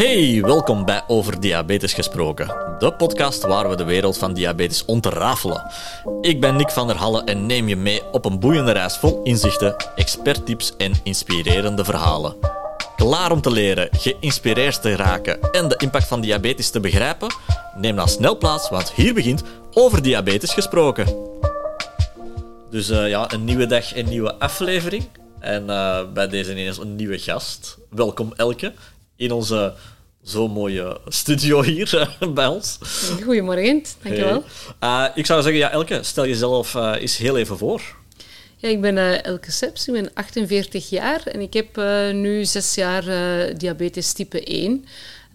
Hey, welkom bij Over Diabetes Gesproken, de podcast waar we de wereld van diabetes ontrafelen. Ik ben Nick van der Halle en neem je mee op een boeiende reis vol inzichten, experttips en inspirerende verhalen. Klaar om te leren, geïnspireerd te raken en de impact van diabetes te begrijpen? Neem dan snel plaats, want hier begint Over Diabetes Gesproken. Dus uh, ja, een nieuwe dag, een nieuwe aflevering. En uh, bij deze ineens een nieuwe gast. Welkom Elke in onze zo mooie studio hier bij ons. Goedemorgen, dankjewel. Hey. Uh, ik zou zeggen, ja, Elke, stel jezelf uh, eens heel even voor. Ja, ik ben uh, Elke Seps, ik ben 48 jaar en ik heb nu zes jaar diabetes type 1.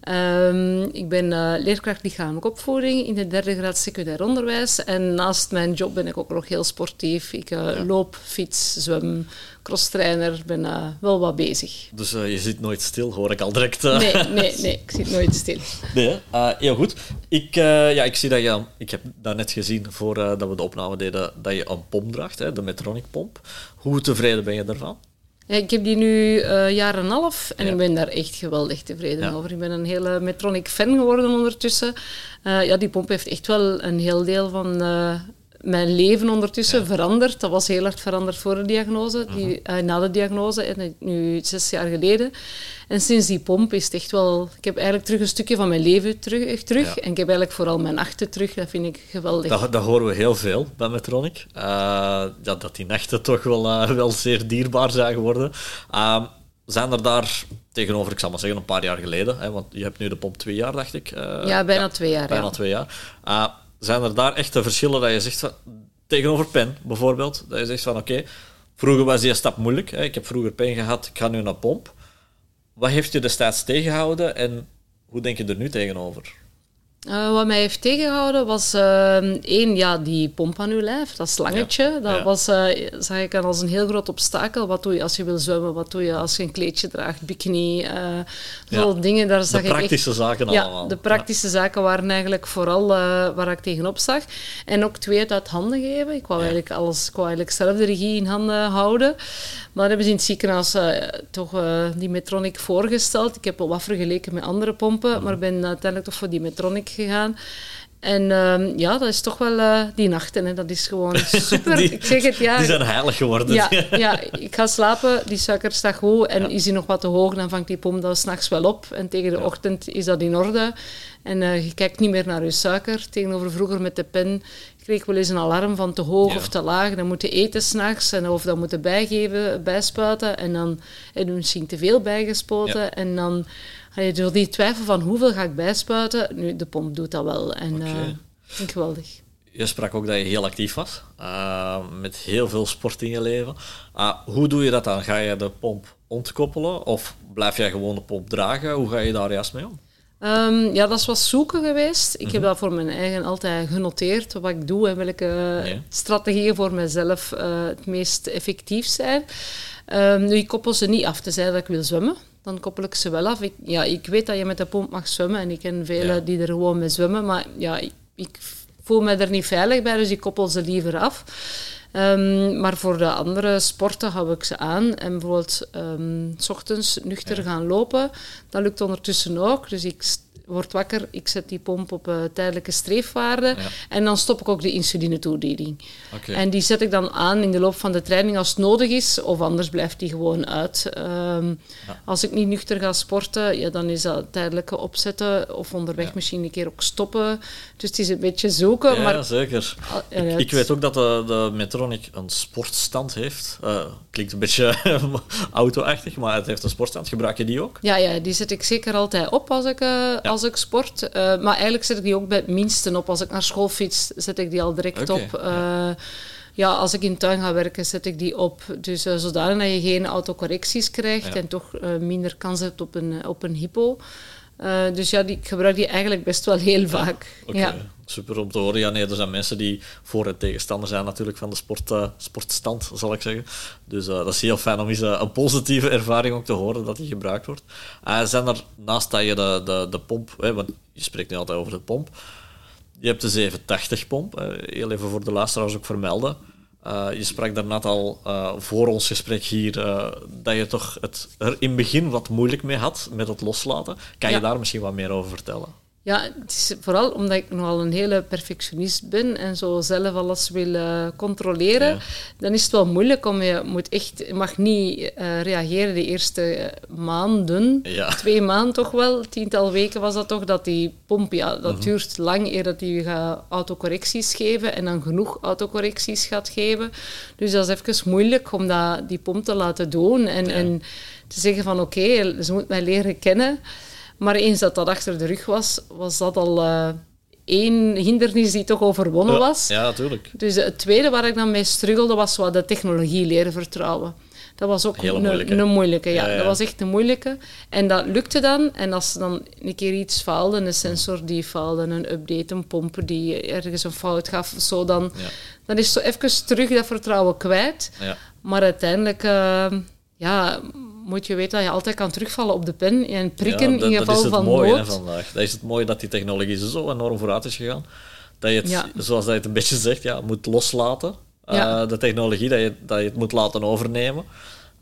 Um, ik ben uh, leerkracht lichamelijke opvoeding in de derde graad secundair onderwijs. En naast mijn job ben ik ook nog heel sportief. Ik uh, ja. loop, fiets, zwem, crosstrainer. ben uh, wel wat bezig. Dus je zit nooit stil, hoor ik al direct. Nee, nee, nee, ik zit nooit stil. Nee, heel goed. Ik, ja, ik zie dat je... Ik heb net gezien, voordat we de opname deden, dat je een pomp draagt, hè, de Metronic pomp. Hoe tevreden ben je daarvan? Ja, ik heb die nu uh, jaar en een half en ja. ik ben daar echt geweldig tevreden ja. over. Ik ben een hele Metronic-fan geworden ondertussen. Uh, ja, die pomp heeft echt wel een heel deel van uh, mijn leven ondertussen veranderd. Dat was heel hard veranderd voor de diagnose, die, uh, na de diagnose, en nu zes jaar geleden. En sinds die pomp is het echt wel... Ik heb eigenlijk terug een stukje van mijn leven terug. terug. Ja. En ik heb eigenlijk vooral mijn nachten terug. Dat vind ik geweldig. Dat, dat horen we heel veel bij Metronic. Uh, ja, dat die nachten toch wel, uh, wel zeer dierbaar zijn geworden. Uh, zijn er daar tegenover, ik zal maar zeggen, een paar jaar geleden... Hè, want je hebt nu de pomp twee jaar, dacht ik. ja, bijna ja, twee jaar. Bijna ja. twee jaar. Zijn er daar echte verschillen dat je zegt... Van, tegenover pen, bijvoorbeeld. Dat je zegt van, oké... Vroeger was die stap moeilijk. Hè, ik heb vroeger pen gehad, ik ga nu naar pomp. Wat heeft je destijds tegengehouden en hoe denk je er nu tegenover? Uh, wat mij heeft tegengehouden was uh, één, ja, die pomp aan uw lijf, dat slangetje. Ja, dat ja. was, uh, zag ik als een heel groot obstakel. Wat doe je als je wil zwemmen? Wat doe je als je een kleedje draagt? Bikini? Veel ja. dingen. Daar zag de praktische ik echt, zaken allemaal. Ja, de praktische zaken waren eigenlijk vooral waar ik tegenop zag. En ook twee, het uit handen geven. Ik wou, eigenlijk, alles, ik wou eigenlijk zelf de regie in handen houden. Maar hebben ze in het ziekenhuis toch die Metronic voorgesteld. Ik heb wel wat vergeleken met andere pompen, mm. maar ben uiteindelijk toch voor die Metronic gegaan. En uh, ja, dat is toch wel uh, die nachten. Hè. Dat is gewoon super. die, ik zeg het, ja. Die zijn heilig geworden. Ja, ja, ik ga slapen, die suiker staat goed. En ja. is die nog wat te hoog, dan vangt die pomp dat s'nachts wel op. En tegen de ja. ochtend is dat in orde. En uh, je kijkt niet meer naar je suiker. Tegenover vroeger met de pen kreeg ik wel eens een alarm van te hoog ja. of te laag. Dan moet je eten s'nachts en of dan moeten bijgeven, bijspuiten. En dan heb je misschien te veel bijgespoten. En dan je door die twijfel van hoeveel ga ik bijspuiten, nu, de pomp doet dat wel. En okay. vind ik geweldig. Je sprak ook dat je heel actief was, uh, met heel veel sport in je leven. Uh, hoe doe je dat dan? Ga je de pomp ontkoppelen of blijf jij gewoon de pomp dragen? Hoe ga je daar juist mee om? Um, ja, dat is wat zoeken geweest. Ik mm -hmm. heb dat voor mijn eigen altijd genoteerd, wat ik doe en welke nee. strategieën voor mezelf het meest effectief zijn. Um, nu, ik koppel ze niet af, tenzij dat ik wil zwemmen dan koppel ik ze wel af. Ik, ja, ik weet dat je met de pomp mag zwemmen en ik ken velen ja. die er gewoon mee zwemmen, maar ja, ik, ik, voel me er niet veilig bij, dus ik koppel ze liever af. Um, maar voor de andere sporten hou ik ze aan. En bijvoorbeeld um, s ochtends nuchter ja. gaan lopen, dat lukt ondertussen ook. Dus ik word wakker, ik zet die pomp op uh, tijdelijke streefwaarde ja. en dan stop ik ook de insuline-toediening. Okay. En die zet ik dan aan in de loop van de training als het nodig is, of anders blijft die gewoon uit. Um, ja. Als ik niet nuchter ga sporten, ja, dan is dat tijdelijke opzetten of onderweg ja. misschien een keer ook stoppen. Dus het is een beetje zoeken. Ja, maar, zeker. Uh, ik, ik, weet ook dat de, de Metronic een sportstand heeft. Uh, klinkt een beetje auto-achtig, maar het heeft een sportstand. Gebruik je die ook? Ja, ja die zet ik zeker altijd op als ik als ik sport. Uh, maar eigenlijk zet ik die ook bij het minste op. Als ik naar school fiets, zet ik die al direct okay. op. Ja. ja. als ik in de tuin ga werken, zet ik die op. Dus zodanig dat je geen autocorrecties krijgt en toch minder kans hebt op een, op een hypo. Dus ja, die, ik gebruik die eigenlijk best wel heel vaak. Okay. Ja. Super om te horen. Ja, nee, er zijn mensen die voor- en tegenstander zijn natuurlijk van de sport, uh, sportstand, zal ik zeggen. Dus uh, dat is heel fijn om eens een positieve ervaring ook te horen dat die gebruikt wordt. zijn er, naast dat je de, de, de pomp, hè, want je spreekt nu altijd over de pomp, je hebt de 780-pomp, heel even voor de luisteraars ook vermelden. Uh, je sprak daarnet al uh, voor ons gesprek hier uh, dat je toch het er in het begin wat moeilijk mee had met het loslaten. Kan je daar misschien wat meer over vertellen? Ja, het is vooral omdat ik nogal een hele perfectionist ben en zo zelf alles wil uh, controleren, dan is het wel moeilijk om je moet echt, je mag niet uh, reageren de eerste maanden, ja. twee maanden toch wel, tiental weken was dat toch, dat die pomp, ja, dat mm -hmm. duurt lang eer dat die gaat autocorrecties geven en dan genoeg autocorrecties gaat geven. Dus dat is even moeilijk om dat, die pomp te laten doen en, ja. en te zeggen van oké, okay, ze moet mij leren kennen. Maar eens dat dat achter de rug was, was dat al uh, één hindernis die toch overwonnen was. Ja, natuurlijk. Dus het tweede waar ik dan mee struggelde, was wat de technologie leren vertrouwen. Dat was ook een moeilijke. een moeilijke. Ja. Ja, ja. Dat was echt een moeilijke. En dat lukte dan. En als dan een keer iets faalde, een sensor die faalde, een update, een pomper die ergens een fout gaf, zo, dan, Ja. dan is zo even terug dat vertrouwen kwijt. Ja. Maar uiteindelijk uh, ja, moet je weten dat je altijd kan terugvallen op de pen en prikken Ja, dat, in geval dat is het van mooie hè, nood. vandaag. Dat is het mooie dat die technologie zo enorm vooruit is gegaan. Dat je het, Ja. zoals dat je het een beetje zegt, ja, moet loslaten. Ja. Uh, de technologie, dat je, dat je het moet laten overnemen.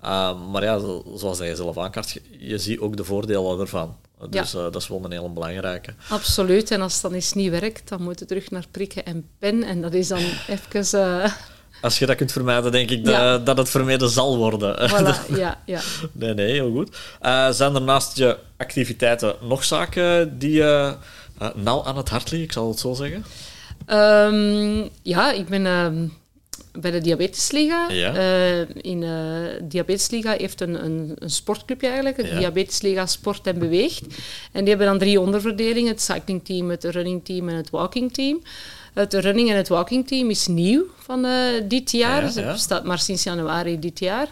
Uh, maar ja, zo- zoals dat je zelf aankaart, je, ziet ook de voordelen ervan. Dus uh, dat is wel een hele belangrijke. Absoluut. En als het dan eens niet werkt, dan moet je terug naar prikken en pen. En dat is dan even... eh Als je dat kunt vermijden, denk ik Ja. dat, dat het vermeden zal worden. voilà, ja, ja. Nee, nee, heel goed. Eh, zijn er naast je activiteiten nog zaken die je uh, nauw aan het hart liggen, ik zal het zo zeggen? Ehm, ja, ik ben ehm, bij de Diabetesliga. Ja. Eh, in eh Diabetesliga heeft een, een, een sportclubje eigenlijk, de Ja. Diabetesliga Sport en Beweegt. En die hebben dan drie onderverdelingen, het cyclingteam, het runningteam en het walkingteam. Het running en het walking team is nieuw van eh, dit jaar. Ja, ja. Het bestaat maar sinds januari dit jaar.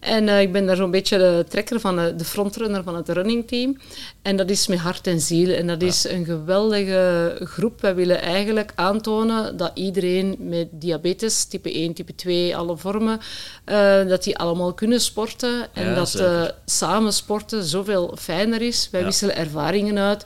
En eh, ik ben daar zo'n beetje de trekker van, de, de frontrunner van het running team. En dat is met hart en ziel. En dat is een geweldige groep. Wij willen eigenlijk aantonen dat iedereen met diabetes, type 1, type 2, alle vormen, eh, dat die allemaal kunnen sporten. En Ja, dat eh, samen sporten zoveel fijner is. Wij Ja. wisselen ervaringen uit.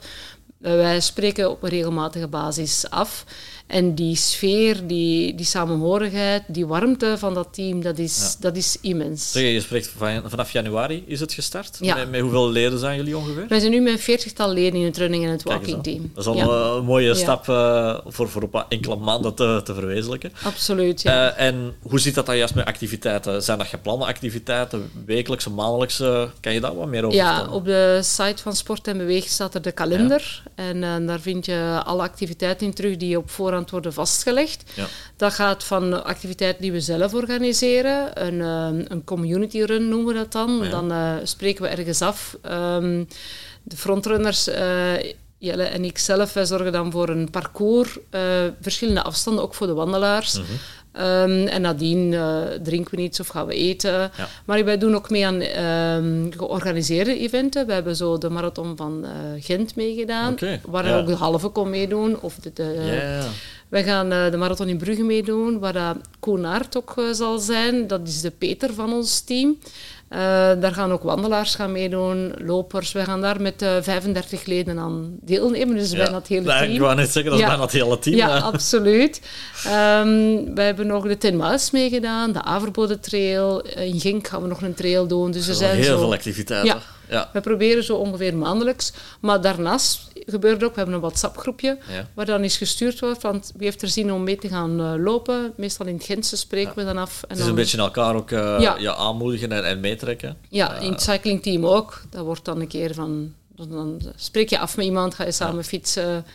Eh, Wij spreken op een regelmatige basis af. En die sfeer, die, die samenhorigheid, die warmte van dat team, dat is, dat is immens. Zeg, je spreekt van, vanaf januari is het gestart. Ja. Met, met hoeveel leden zijn jullie ongeveer? Wij zijn nu met een veertigtal leden in het running en het walking team. Dat is al Ja, een, een mooie stap eh, voor, voor op enkele maanden te, te verwezenlijken. Absoluut, ja. Eh, en hoe zit dat dan juist met activiteiten? Zijn dat geplande activiteiten, wekelijkse, maandelijkse? Kan je daar wat meer over Ja, vertellen? op de site van Sport en Beweeg staat er de kalender. En eh, daar vind je alle activiteiten in terug die op voorhand worden vastgelegd. Ja. Dat gaat van activiteiten die we zelf organiseren. Een, eh, een community run noemen we dat dan. Ja. Dan eh, spreken we ergens af. Ehm, de frontrunners, eh, Jelle en ik zelf, wij zorgen dan voor een parcours. verschillende afstanden, ook voor de wandelaars. Mhm. Ehm, en nadien eh, drinken we iets of gaan we eten. Ja. Maar wij doen ook mee aan ehm, georganiseerde eventen. We hebben zo de marathon van eh, Gent meegedaan, waar ja. ook de halve kon meedoen. Of de. Wij gaan eh, de marathon in Brugge meedoen, waar uh, Koen Aert ook zal zijn. Dat is de Peter van ons team. Eh, daar gaan ook wandelaars gaan meedoen, lopers. Wij gaan daar met eh 35 leden aan deelnemen, dus bijna het hele Ja, team. Ik wou net zeggen, dat is Ja. bijna het hele team. Ja, hè. absoluut. Ehm wij hebben nog de Ten Muis meegedaan, de Averbode Trail. In Genk gaan we nog een trail doen. Dus er zijn heel zo... veel activiteiten. Ja. Ja. We proberen zo ongeveer maandelijks. Maar daarnaast gebeurt ook, we hebben een WhatsApp-groepje Ja. waar dan eens gestuurd wordt, want wie heeft er zin om mee te gaan eh, lopen? Meestal in het Gentse spreken we dan af. En Het is een beetje elkaar ook Ja. ja, aanmoedigen en, en meetrekken. Ja, in het cyclingteam ook. Dat wordt dan een keer van... Dan, spreek je af met iemand, ga je samen fietsen.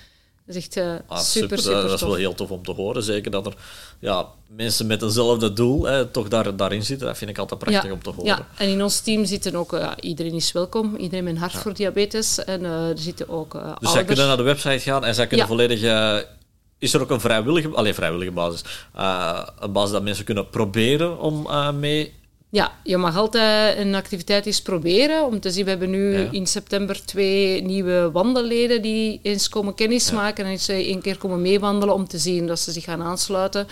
Dat is echt eh, Ah, super, super, Dat is tof. wel heel tof om te horen. Zeker dat er ja, mensen met eenzelfde doel hè, toch daar, daarin zitten. Dat vind ik altijd prachtig om te horen. Ja, en in ons team zitten ook... eh, iedereen is welkom. Iedereen met een hart voor diabetes. En eh, er zitten ook eh Dus zij kunnen naar de website gaan en zij kunnen volledig... eh, is er ook een vrijwillige, alleen vrijwillige basis, eh, een basis dat mensen kunnen proberen om eh, mee... Ja, je mag altijd een activiteit eens proberen. Om te zien, we hebben nu Ja. in september twee nieuwe wandelleden die eens komen kennismaken en eens eh, één keer komen meewandelen om te zien dat ze zich gaan aansluiten.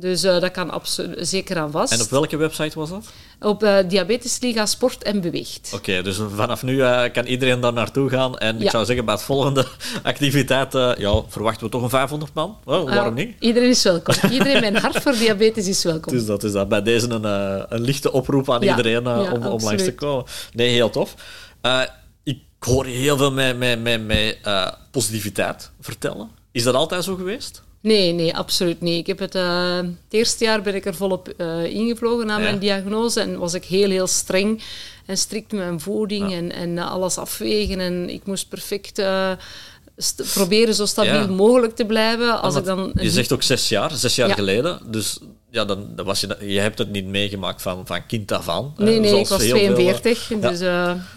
Dus uh, dat kan absoluut zeker aan vast. En op welke website was dat? Op uh, Diabetes Liga Sport en Beweegt. Oké, dus vanaf nu uh, kan iedereen daar naartoe gaan. En ja. ik zou zeggen, bij het volgende activiteit ja, verwachten we toch een 500 man. Oh, waarom niet? Iedereen is welkom. iedereen met een hart voor diabetes is welkom. Dus dat is dat. Bij deze een, een lichte oproep aan ja. iedereen om, om langs te komen. Nee, heel tof. ik hoor heel veel met, met, met, met positiviteit vertellen. Is dat altijd zo geweest? Nee, nee, absoluut niet. Ik heb het, uh, het eerste jaar ben ik er volop uh, ingevlogen na mijn diagnose en was ik heel, heel streng en strikt met mijn voeding en, en alles afwegen. En ik moest perfect uh, proberen zo stabiel mogelijk te blijven. Als ik dan je zegt ook zes jaar, zes jaar geleden. Dus ja, dan, dan was je, je hebt het niet meegemaakt van, van kind af aan. Nee, nee, ik was 42. Veel, dus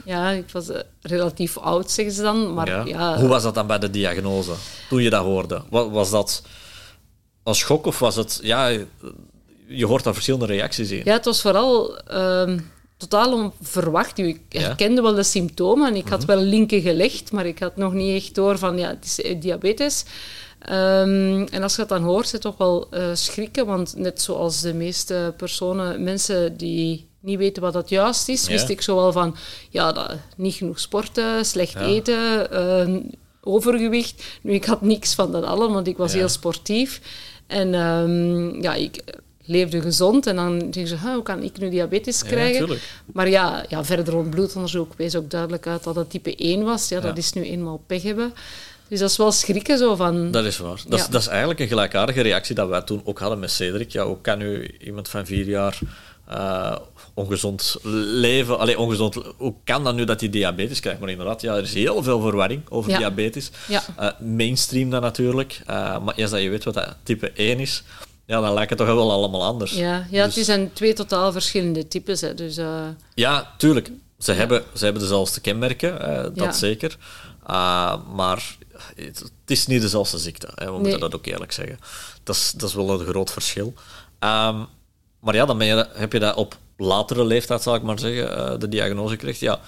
ja, ik was relatief oud, zeggen ze dan. Maar, ja. Hoe was dat dan bij de diagnose, toen je dat hoorde? Was, was dat een schok of was het... Ja, je hoort daar verschillende reacties in. Ja, het was vooral... Uh, totaal onverwacht. Ik herkende wel de symptomen en ik had mhm. wel linken gelegd, maar ik had nog niet echt door van ja, het is eh, diabetes. Um, en als je dat dan hoort, ze toch wel uh, schrikken, want net zoals de meeste personen, mensen die niet weten wat dat juist is, wist ik zo wel van ja, dat, niet genoeg sporten, slecht eten, uh, overgewicht. Nu, ik had niks van dat allemaal, want ik was heel sportief. En um, ja, ik leefde gezond. En dan denk je, hoe kan ik nu diabetes krijgen? Ja, maar ja, ja, verder rond bloedonderzoek wees ook duidelijk uit dat het type 1 was. Ja, dat is nu eenmaal pech hebben. Dus dat is wel schrikken zo van... Dat is waar. Dat, is, dat is eigenlijk een gelijkaardige reactie dat wij toen ook hadden met Cedric. Ja, hoe kan nu iemand van vier jaar uh, ongezond leven... Allee, ongezond... Hoe kan dat nu dat hij diabetes krijgt? Maar inderdaad, ja, er is heel veel verwarring over diabetes. Ja. Uh, mainstream dan natuurlijk. Uh, maar eerst dat je weet wat dat type 1 is ja, dan lijkt het toch wel allemaal anders. Ja, ja dus... het zijn twee totaal verschillende types. Hè, dus. Ja, tuurlijk. Ze, hebben, ze hebben dezelfde kenmerken, dat zeker. Uh, maar het, is niet dezelfde ziekte. Hè, we nee. moeten dat ook eerlijk zeggen. Dat is, dat is wel een groot verschil. Um, maar ja, dan ben je, heb je dat op latere leeftijd, zal ik maar zeggen, de diagnose krijgt. Ja,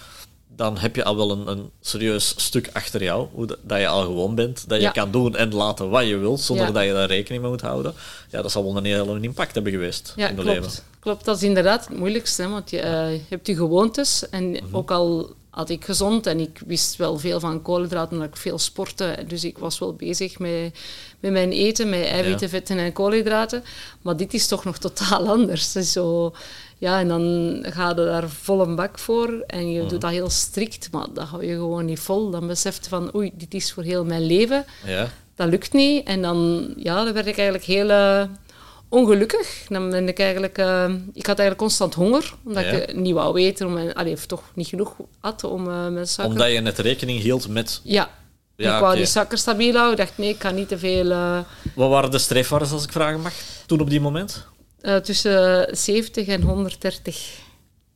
dan heb je al wel een, een serieus stuk achter jou, hoe dat, dat je al gewoon bent, dat je kan doen en laten wat je wilt, zonder dat je daar rekening mee moet houden. Ja, dat zal wel een hele impact hebben geweest ja, in klopt. leven. Klopt, dat is inderdaad het moeilijkste, want je, uh, je hebt je gewoontes en mm -hmm. ook al had ik gezond en ik wist wel veel van koolhydraten, omdat ik veel sportte. Dus ik was wel bezig met, met mijn eten, met eiwitten, ja. vetten en koolhydraten. Maar dit is toch nog totaal anders. Zo, ja, en dan ga je daar vol een bak voor en je doet dat heel strikt, maar dat hou je gewoon niet vol. Dan beseft je van, oei, dit is voor heel mijn leven. Ja. Dat lukt niet. En dan, ja, dan werd ik eigenlijk heel uh, ongelukkig. Dan ben ik eigenlijk... Uh, ik had eigenlijk constant honger, omdat ja. ik niet wou eten. Om, allee, of toch niet genoeg had om uh, mijn suiker... Omdat je net rekening hield met... Ja. Ja, ik wou okay. die suiker stabiel houden. Ik dacht, nee, ik kan niet te veel... Wat waren de streefwaarden, als ik vragen mag, toen op die moment? Tussen 70 en 130.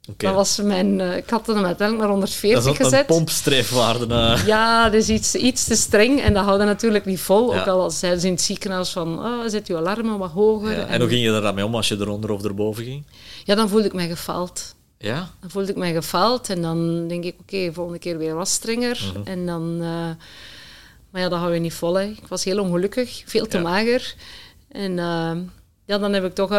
Okay. Dat was mijn... Uh, ik had hem uiteindelijk naar 140 dat is gezet. een pompstreefwaarde. Uh. Ja, dus iets, iets te streng. En dat houden natuurlijk niet vol. Ja. Ook al zeiden ze in het ziekenhuis van... Oh, zet je alarmen wat hoger. Ja. En, en, hoe ging je er dan mee om als je eronder of erboven ging? Ja, dan voelde ik mij gefaald. Ja? Dan voelde ik mij gefaald. En dan denk ik, oké, okay, volgende keer weer wat strenger. Mm -hmm. En dan... Uh, maar ja, dat hou je niet vol. Hè. Ik was heel ongelukkig. Veel te ja. mager. En ja, dan heb ik toch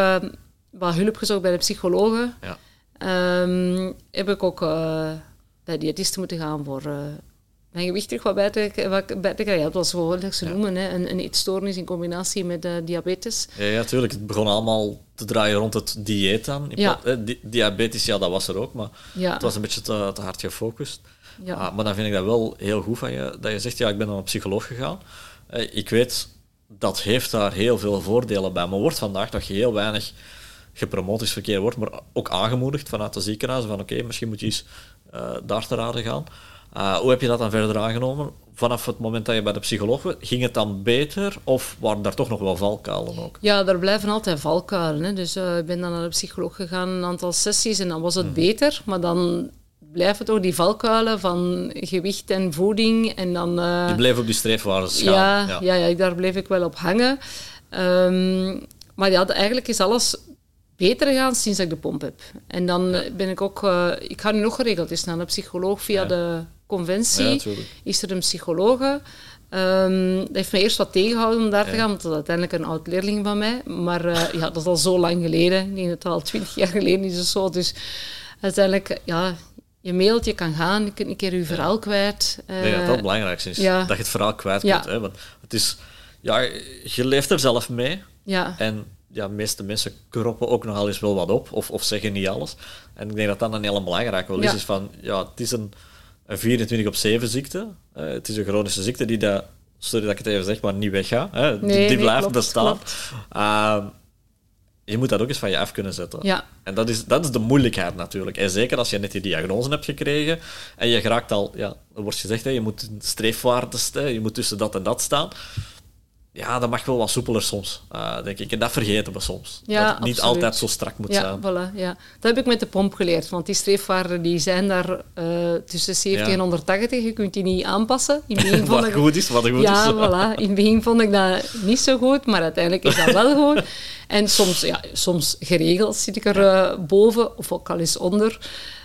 wat hulp gezocht bij de psychologen. Ja. Um, heb ik ook uh, bij diëtisten moeten gaan voor uh, mijn gewicht terug wat bij te, wat bij te krijgen. Ja, het was gewoon dat ze ja. noemen, hè, een, een eetstoornis in combinatie met diabetes. Ja, ja, tuurlijk. Het begon allemaal te draaien rond het dieet dan. Ja. Di diabetes, ja, dat was er ook, maar het was een beetje te, te hard gefocust. Ja. Ah, maar dan vind ik dat wel heel goed van je, dat je zegt, ja, ik ben naar een psycholoog gegaan. ik weet dat heeft daar heel veel voordelen bij. Maar wordt vandaag nog heel weinig gepromoot is verkeerd wordt, maar ook aangemoedigd vanuit de ziekenhuizen van oké, okay, misschien moet je eens uh, daar te raden gaan. Uh, hoe heb je dat dan verder aangenomen? Vanaf het moment dat je bij de psycholoog was, ging het dan beter of waren daar toch nog wel valkuilen ook? Ja, er blijven altijd valkuilen. Hè. Dus uh, ik ben dan naar de psycholoog gegaan, een aantal sessies en dan was het hmm. beter, maar dan blijven toch die valkuilen van gewicht en voeding. En dan, uh, die bleef op die streefwaarden gaan. Ja, ja. Ja, ja, daar bleef ik wel op hangen. Um, maar ja, eigenlijk is alles beter gegaan sinds ik de pomp heb. En dan ja. ben ik ook... Uh, ik ga nu nog geregeld eens naar een psycholoog via ja. de conventie. is er een psychologe. Ehm, dat heeft me eerst wat tegengehouden om daar te gaan, want dat is uiteindelijk een oud leerling van mij. Maar uh, ja, dat is al zo lang geleden. Ik denk dat het al twintig jaar geleden is of zo. Dus uiteindelijk, ja, je mailt, je kan gaan, je kunt een keer je verhaal kwijt. Uh, nee, dat het belangrijkste is. Dat je het verhaal kwijt kunt. Hè? Want het is, ja, je leeft er zelf mee. Ja. En ja, de meeste mensen kroppen ook nogal eens wel wat op, of, of zeggen niet alles. En ik denk dat dat een hele belangrijke wel is, is van, ja, het is een, een 24 op 7 ziekte. Uh, het is een chronische ziekte die dat, sorry dat ik het even zeg, maar niet weggaat. Hè. Nee, die, blijft klopt, bestaan. Uh, je moet dat ook eens van je af kunnen zetten. Ja. En dat is, dat is de moeilijkheid natuurlijk. En zeker als je net die diagnose hebt gekregen en je geraakt al, ja, er wordt gezegd, hè, je moet streefwaardes, hè, je moet tussen dat en dat staan ja, dat mag wel wat soepeler soms, uh, denk ik. En dat vergeten we soms. Ja, dat het niet absoluut. altijd zo strak moet ja, zijn. Voilà, ja, dat heb ik met de pomp geleerd. Want die streefwaarden die zijn daar uh, tussen 70 Ja. en 180. Je kunt die niet aanpassen. In begin vond wat ik, goed is, wat goed ja, is. voilà. In het begin vond ik dat niet zo goed, maar uiteindelijk is dat wel goed. En soms, ja, soms geregeld zit ik er uh, boven, of ook al eens onder.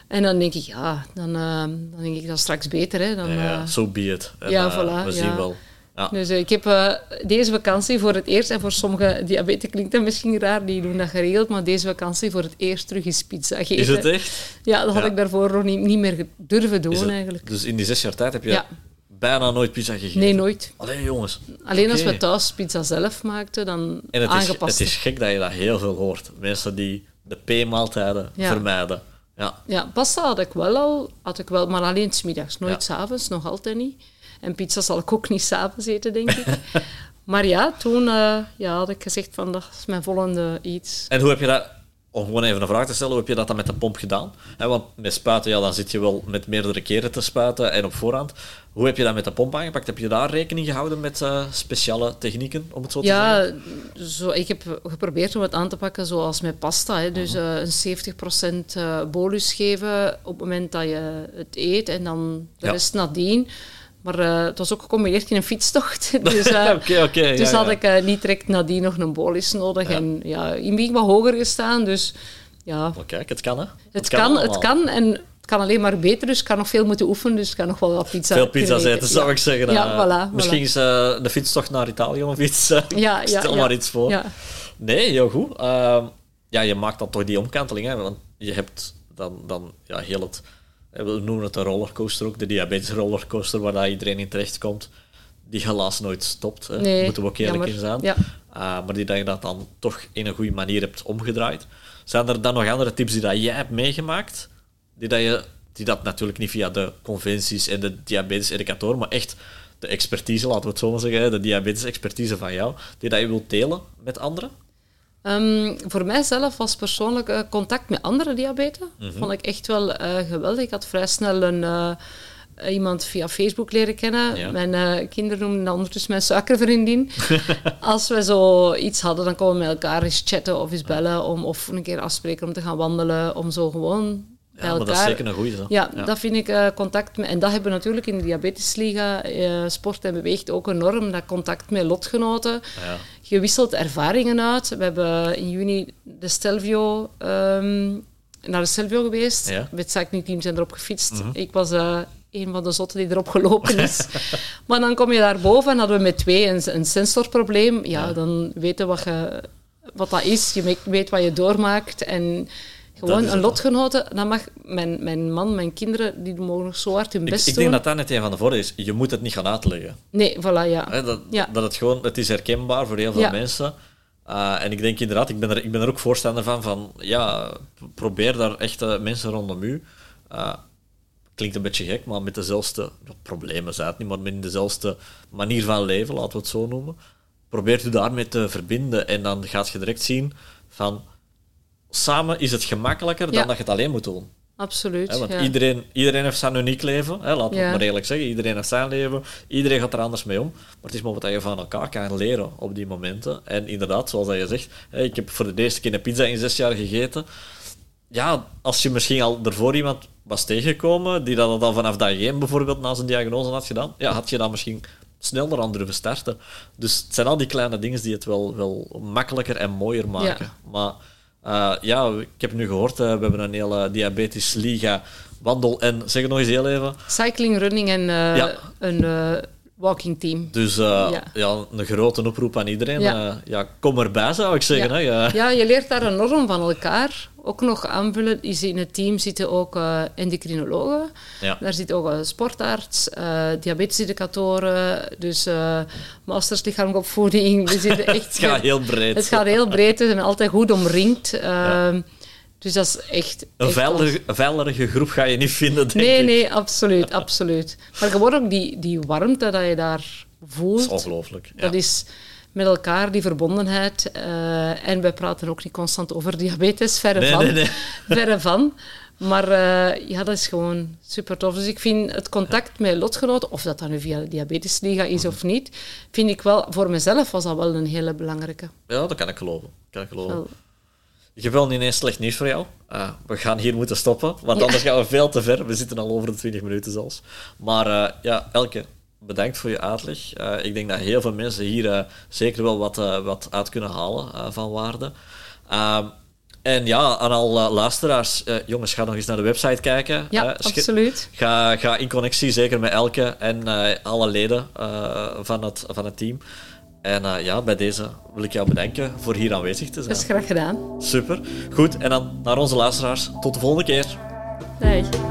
En dan denk ik, ja, dan, dan denk ik dat straks beter. Hè. Dan, Ja, uh, so be it. En, ja, voilà, We zien wel. Ja. Dus uh, ik heb uh, deze vakantie voor het eerst, en voor sommige diabetes klinkt dat misschien raar, die doen dat geregeld, maar deze vakantie voor het eerst terug eens pizza eten. Is het echt? Ja, dat had Ja. ik daarvoor nog niet, niet meer durven doen Is het- eigenlijk. Dus in die zes jaar tijd heb je Ja. bijna nooit pizza gegeten? Nee, nooit. Alleen jongens. Alleen als we thuis pizza zelf maakten, dan En het is, aangepast. het is gek dat je dat heel veel hoort. Mensen die de P-maaltijden vermijden. Ja. Ja, pasta had ik wel al, had ik wel, maar alleen smiddags, nooit s s'avonds, nog altijd niet. En pizza zal ik ook niet s'avonds eten, denk ik. maar ja, toen uh, ja, had ik gezegd van dat is mijn volgende iets. En hoe heb je dat, om gewoon even een vraag te stellen, hoe heb je dat dan met de pomp gedaan? Want met spuiten, ja, dan zit je wel met meerdere keren te spuiten en op voorhand. Hoe heb je dat met de pomp aangepakt? Heb je daar rekening gehouden met uh, speciale technieken, om het zo te zeggen? Ja, zo, ik heb geprobeerd om het aan te pakken zoals met pasta. Hè. Dus uh, een 70% uh, bolus geven op het moment dat je het eet en dan de Ja. rest nadien. Maar uh, het was ook gecombineerd in een fietstocht. dus uh, Oké, oké. dus ja, had ja. ik uh, niet direct nadien nog een bolus nodig. Ja. En ja, in het begin wat hoger gestaan. Dus ja, Maar kijk, het kan, hè? het, kan, het kan. En het kan alleen maar beter. Dus ik kan nog veel moeten oefenen. Dus ik kan nog wel wat pizza Veel kunnen eten, zou ik zeggen. Ja, Eh, voilà, voilà. Misschien is de fietstocht naar Italië of iets. eh, Ja, Stel maar iets voor. Ja. Nee, heel goed. Ehm, ja, je maakt dan toch die omkanteling, hè? Want je hebt dan, dan ja, heel het... We noemen het een rollercoaster ook, de diabetes rollercoaster, waar dat iedereen in terechtkomt. Die helaas nooit stopt. Hè. Nee, Moeten we ook eerlijk in zijn. Ja. Uh, maar die dat je dat dan toch in een goede manier hebt omgedraaid. Zijn er dan nog andere tips die dat jij hebt meegemaakt? Die dat, je, die dat natuurlijk niet via de conventies en de diabetes-educatoren, maar echt de expertise, laten we het zo maar zeggen, de diabetes-expertise van jou, die dat je wilt delen met anderen? Um, voor mijzelf was persoonlijk uh, contact met andere diabetes. Mhm. Mm -hmm. Vond ik echt wel uh, geweldig. Ik had vrij snel een, uh, iemand via Facebook leren kennen. Ja. Mijn kinderen noemen dat ondertussen mijn suikervriendin. Als we zo iets hadden, dan konden we met elkaar eens chatten of eens bellen. Om, of een keer afspreken om te gaan wandelen. Om zo gewoon ja, maar dat is zeker een goeie. Zo. Ja, ja, dat vind ik uh, contact met... En dat hebben we natuurlijk in de Diabetesliga, uh, Sport en Beweegt, ook enorm. Dat contact met lotgenoten. Ja. Je wisselt ervaringen uit. We hebben in juni de Stelvio... Um, naar de Stelvio geweest. Ja. Met Cycling Team zijn erop gefietst. Mm -hmm. Ik was... Uh, een van de zotten die erop gelopen is. maar dan kom je daar boven en hadden we met twee een, een sensorprobleem. Ja, ja, dan weten wat, je, wat dat is. Je weet wat je doormaakt. En gewoon een lotgenote, dat mag mijn, mijn man, mijn kinderen, die mogen nog zo hard hun best ik, ik doen. denk dat dat net een van de voordelen is. Je moet het niet gaan uitleggen. Nee, voilà, ja. He, dat, ja. dat het gewoon, het is herkenbaar voor heel veel Ja. mensen. Uh, en ik denk inderdaad, ik ben, er, ik ben er ook voorstander van, van ja, probeer daar echt mensen rondom u. Uh, klinkt een beetje gek, maar met dezelfde problemen zijn het niet, maar met dezelfde manier van leven, laten we het zo noemen. Probeert u daarmee te verbinden en dan gaat je direct zien van samen is het gemakkelijker dan dat je het alleen moet doen. Absoluut. Hè, want ja. iedereen, iedereen heeft zijn uniek leven, hè, laten we Ja. het maar eerlijk zeggen. Iedereen heeft zijn leven, iedereen gaat er anders mee om. Maar het is maar wat je van elkaar kan leren op die momenten. En inderdaad, zoals dat je zegt, ik heb voor de eerste keer een pizza in zes jaar gegeten. Ja, als je misschien al ervoor iemand was tegengekomen, die dat al vanaf dag één bijvoorbeeld na zijn diagnose had gedaan, ja, had je dan misschien sneller aan durven starten. Dus het zijn al die kleine dingen die het wel, wel makkelijker en mooier maken. Ja. Maar uh, ja, ik heb nu gehoord, uh, we hebben een hele diabetes liga wandel en zeg het nog eens heel even. Cycling, running en uh, Ja. een walking team. Dus ja. ja. een grote oproep aan iedereen. Ja. ja kom erbij, zou ik zeggen. Hè? Ja. ja, je leert daar enorm van elkaar. Ook nog aanvullen, in het team zitten ook uh, endocrinologen. Ja. Daar zit ook een sportarts, diabetesedukatoren, dus masters lichamelijke opvoeding. We zitten echt, het gaat heel breed. Het gaat heel breed, we zijn altijd goed omringd. Dus dat is echt... Een veilige, veilige, groep ga je niet vinden, denk nee, ik. Nee, absoluut, absoluut. Maar gewoon ook die, die warmte dat je daar voelt. Dat is ongelooflijk. Dat is met elkaar, die verbondenheid. Uh, en wij praten ook niet constant over diabetes, verre nee, van. Nee, nee. Verre van. Maar uh, ja, dat is gewoon super tof. Dus ik vind het contact met lotgenoten, of dat dan nu via de Diabetesliga is of niet, vind ik wel, voor mezelf was dat wel een hele belangrijke. Ja, dat kan ik geloven. Kan ik geloven. Wel. Ik heb wel niet eens slecht nieuws voor jou. Uh, we gaan hier moeten stoppen, want ja. anders gaan we veel te ver. We zitten al over de 20 minuten zelfs. Maar uh, ja, Elke, bedankt voor je uitleg. Uh, ik denk dat heel veel mensen hier zeker wel wat, wat uit kunnen halen van waarde. Ehm, en ja, aan al luisteraars, jongens, ga nog eens naar de website kijken. Ja, absoluut. Ga, ga in connectie, zeker met Elke en alle leden van, het, van het team. En uh, ja, bij deze wil ik jou bedanken voor hier aanwezig te zijn. Dat is graag gedaan. Super. Goed, en dan naar onze luisteraars. Tot de volgende keer. Dag.